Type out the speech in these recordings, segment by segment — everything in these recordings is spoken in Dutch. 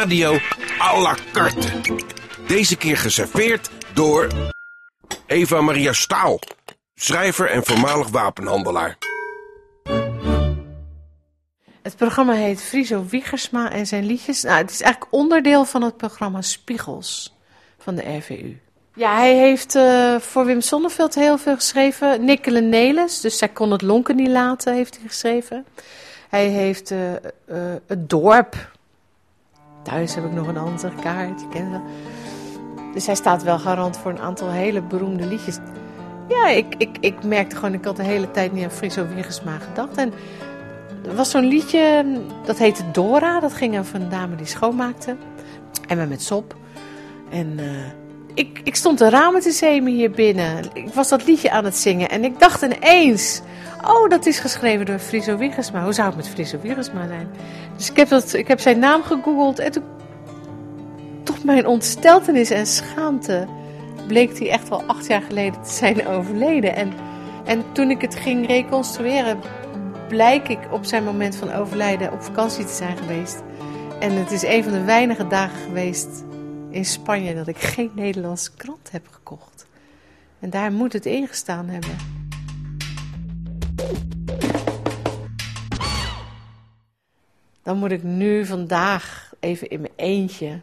radio à la carte. Deze keer geserveerd door Eva Maria Staal, schrijver en voormalig wapenhandelaar. Het programma heet Friso Wiegersma en zijn liedjes. Nou, het is eigenlijk onderdeel van het programma Spiegels van de RVU. Ja, hij heeft uh, voor Wim Sonneveld heel veel geschreven. Nikkele Nelis, dus zij kon het lonken niet laten, heeft hij geschreven. Hij heeft uh, uh, Het Dorp. Thuis heb ik nog een andere kaart. Dus hij staat wel garant voor een aantal hele beroemde liedjes. Ja, ik, ik, ik merkte gewoon, ik had de hele tijd niet aan Friso Wiegersma gedacht. En er was zo'n liedje, dat heette Dora. Dat ging over een dame die schoonmaakte. En we met sop. En uh, ik, ik stond de ramen te zemen hier binnen. Ik was dat liedje aan het zingen. En ik dacht ineens... Oh, dat is geschreven door Friso Wiegersma. Hoe zou het met Friso Wiegersma zijn? Dus ik heb, dat, ik heb zijn naam gegoogeld. En toen... Tot mijn ontsteltenis en schaamte... bleek hij echt wel acht jaar geleden te zijn overleden. En, en toen ik het ging reconstrueren blijk ik op zijn moment van overlijden op vakantie te zijn geweest. En het is een van de weinige dagen geweest in Spanje dat ik geen Nederlandse krant heb gekocht. En daar moet het ingestaan hebben. Dan moet ik nu vandaag even in mijn eentje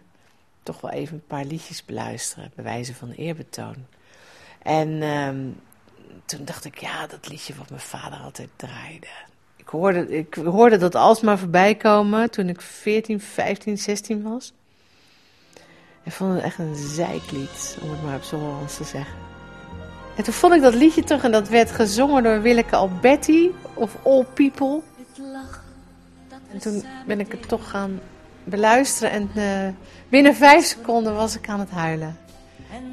toch wel even een paar liedjes beluisteren, bij wijze van eerbetoon. En um, toen dacht ik, ja, dat liedje wat mijn vader altijd draaide. Ik hoorde, ik hoorde dat alsmaar voorbij komen toen ik 14, 15, 16 was. Ik vond het echt een zeiklied, om het maar op zo'n Hollands te zeggen. En toen vond ik dat liedje terug en dat werd gezongen door Willeke Alberti of All People. En toen ben ik het toch gaan beluisteren en uh, binnen vijf seconden was ik aan het huilen.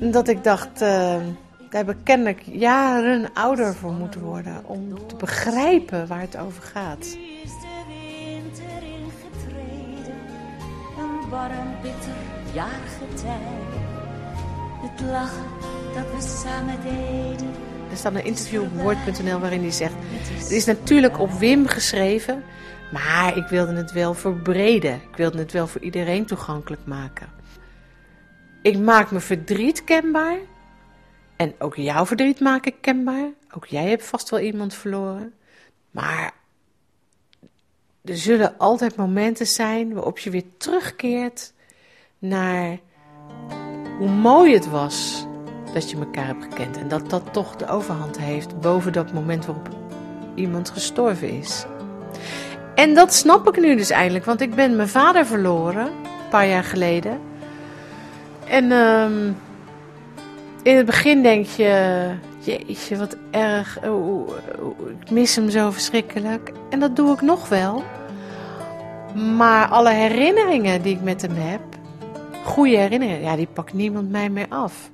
En dat ik dacht, uh, daar heb ik kennelijk jaren ouder voor moeten worden om te begrijpen waar het over gaat. is de winter ingetreden, een warm, bitter jaargetij. Het lachen dat we samen deden. Er staat een interview op woord.nl waarin hij zegt: Het is natuurlijk op Wim geschreven, maar ik wilde het wel verbreden. Ik wilde het wel voor iedereen toegankelijk maken. Ik maak mijn verdriet kenbaar. En ook jouw verdriet maak ik kenbaar. Ook jij hebt vast wel iemand verloren. Maar er zullen altijd momenten zijn waarop je weer terugkeert naar hoe mooi het was dat je elkaar hebt gekend. En dat dat toch de overhand heeft boven dat moment waarop iemand gestorven is. En dat snap ik nu dus eindelijk, want ik ben mijn vader verloren, een paar jaar geleden. En um, in het begin denk je, jeetje, wat erg, oh, oh, ik mis hem zo verschrikkelijk. En dat doe ik nog wel. Maar alle herinneringen die ik met hem heb, goede herinneringen, ja, die pakt niemand mij meer af.